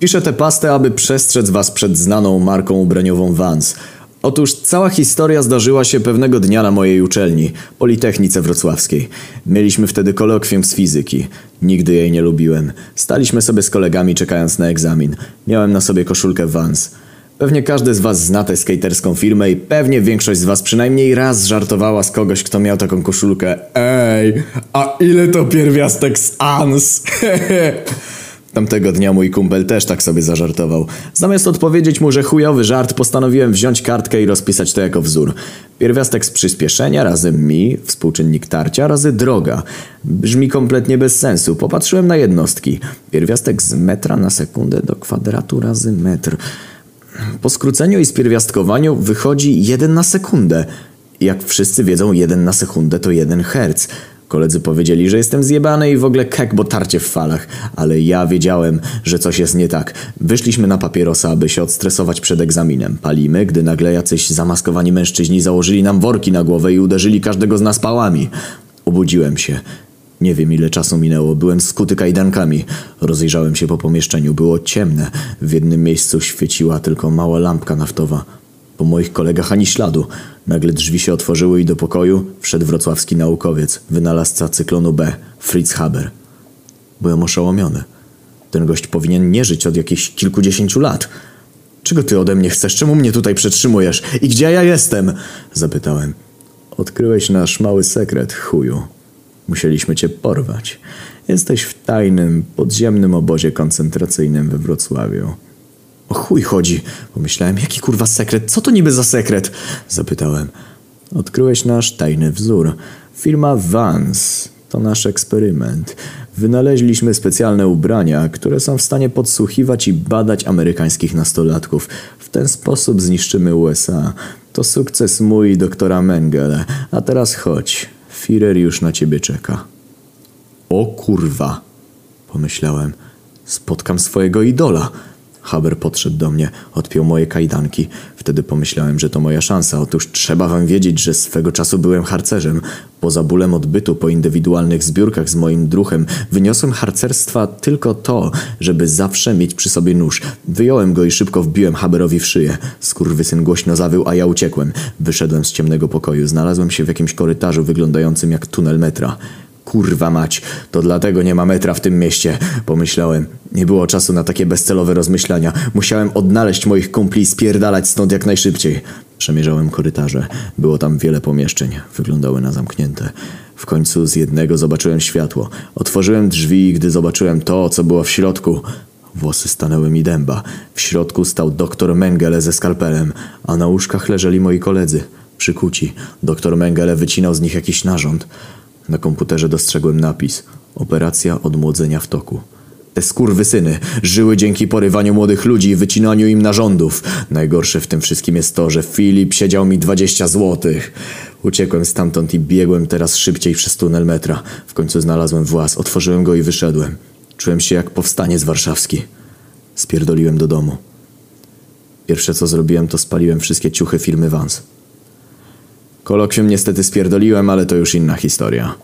Piszę tę pastę, aby przestrzec was przed znaną marką ubraniową Vans. Otóż cała historia zdarzyła się pewnego dnia na mojej uczelni, Politechnice Wrocławskiej. Mieliśmy wtedy kolokwium z fizyki. Nigdy jej nie lubiłem. Staliśmy sobie z kolegami czekając na egzamin. Miałem na sobie koszulkę Vans. Pewnie każdy z was zna tę skaterską firmę i pewnie większość z was przynajmniej raz żartowała z kogoś, kto miał taką koszulkę. Ej, a ile to pierwiastek z ANS? Tamtego dnia mój kumpel też tak sobie zażartował. Zamiast odpowiedzieć mu, że chujowy żart, postanowiłem wziąć kartkę i rozpisać to jako wzór. Pierwiastek z przyspieszenia razy mi, współczynnik tarcia razy droga. Brzmi kompletnie bez sensu. Popatrzyłem na jednostki. Pierwiastek z metra na sekundę do kwadratu razy metr. Po skróceniu i spierwiastkowaniu wychodzi 1 na sekundę. Jak wszyscy wiedzą, 1 na sekundę to 1 herc. Koledzy powiedzieli, że jestem zjebany i w ogóle kek, bo tarcie w falach. Ale ja wiedziałem, że coś jest nie tak. Wyszliśmy na papierosa, aby się odstresować przed egzaminem. Palimy, gdy nagle jacyś zamaskowani mężczyźni założyli nam worki na głowę i uderzyli każdego z nas pałami. Obudziłem się. Nie wiem ile czasu minęło, byłem skuty kajdankami. Rozejrzałem się po pomieszczeniu, było ciemne. W jednym miejscu świeciła tylko mała lampka naftowa. Po moich kolegach ani śladu. Nagle drzwi się otworzyły i do pokoju wszedł wrocławski naukowiec, wynalazca cyklonu B, Fritz Haber. Byłem oszołomiony. Ten gość powinien nie żyć od jakichś kilkudziesięciu lat. Czego ty ode mnie chcesz? Czemu mnie tutaj przetrzymujesz? I gdzie ja jestem? Zapytałem. Odkryłeś nasz mały sekret, chuju. Musieliśmy cię porwać. Jesteś w tajnym, podziemnym obozie koncentracyjnym we Wrocławiu. O chuj chodzi, pomyślałem. Jaki kurwa sekret? Co to niby za sekret? Zapytałem. Odkryłeś nasz tajny wzór. Firma Vans. To nasz eksperyment. Wynaleźliśmy specjalne ubrania, które są w stanie podsłuchiwać i badać amerykańskich nastolatków. W ten sposób zniszczymy USA. To sukces mój i doktora Mengele. A teraz chodź. Führer już na ciebie czeka. O kurwa, pomyślałem. Spotkam swojego idola. Haber podszedł do mnie, odpiął moje kajdanki. Wtedy pomyślałem, że to moja szansa. Otóż trzeba wam wiedzieć, że swego czasu byłem harcerzem. Poza bólem odbytu po indywidualnych zbiórkach z moim druhem wyniosłem harcerstwa tylko to, żeby zawsze mieć przy sobie nóż. Wyjąłem go i szybko wbiłem Haberowi w szyję. Skurwysyn głośno zawył, a ja uciekłem. Wyszedłem z ciemnego pokoju. Znalazłem się w jakimś korytarzu wyglądającym jak tunel metra. Kurwa mać, to dlatego nie ma metra w tym mieście, pomyślałem. Nie było czasu na takie bezcelowe rozmyślania. Musiałem odnaleźć moich kumpli i spierdalać stąd jak najszybciej. Przemierzałem korytarze. Było tam wiele pomieszczeń. Wyglądały na zamknięte. W końcu z jednego zobaczyłem światło. Otworzyłem drzwi i gdy zobaczyłem to, co było w środku... Włosy stanęły mi dęba. W środku stał doktor Mengele ze skalpelem, a na łóżkach leżeli moi koledzy. Przykuci. Doktor Mengele wycinał z nich jakiś narząd. Na komputerze dostrzegłem napis Operacja odmłodzenia w toku. Te skurwysyny żyły dzięki porywaniu młodych ludzi i wycinaniu im narządów. Najgorsze w tym wszystkim jest to, że Filip siedział mi 20 złotych. Uciekłem stamtąd i biegłem teraz szybciej przez tunel metra. W końcu znalazłem włas, otworzyłem go i wyszedłem. Czułem się jak powstaniec warszawski. Spierdoliłem do domu. Pierwsze co zrobiłem to spaliłem wszystkie ciuchy firmy Vans. Kolokwium niestety spierdoliłem, ale to już inna historia.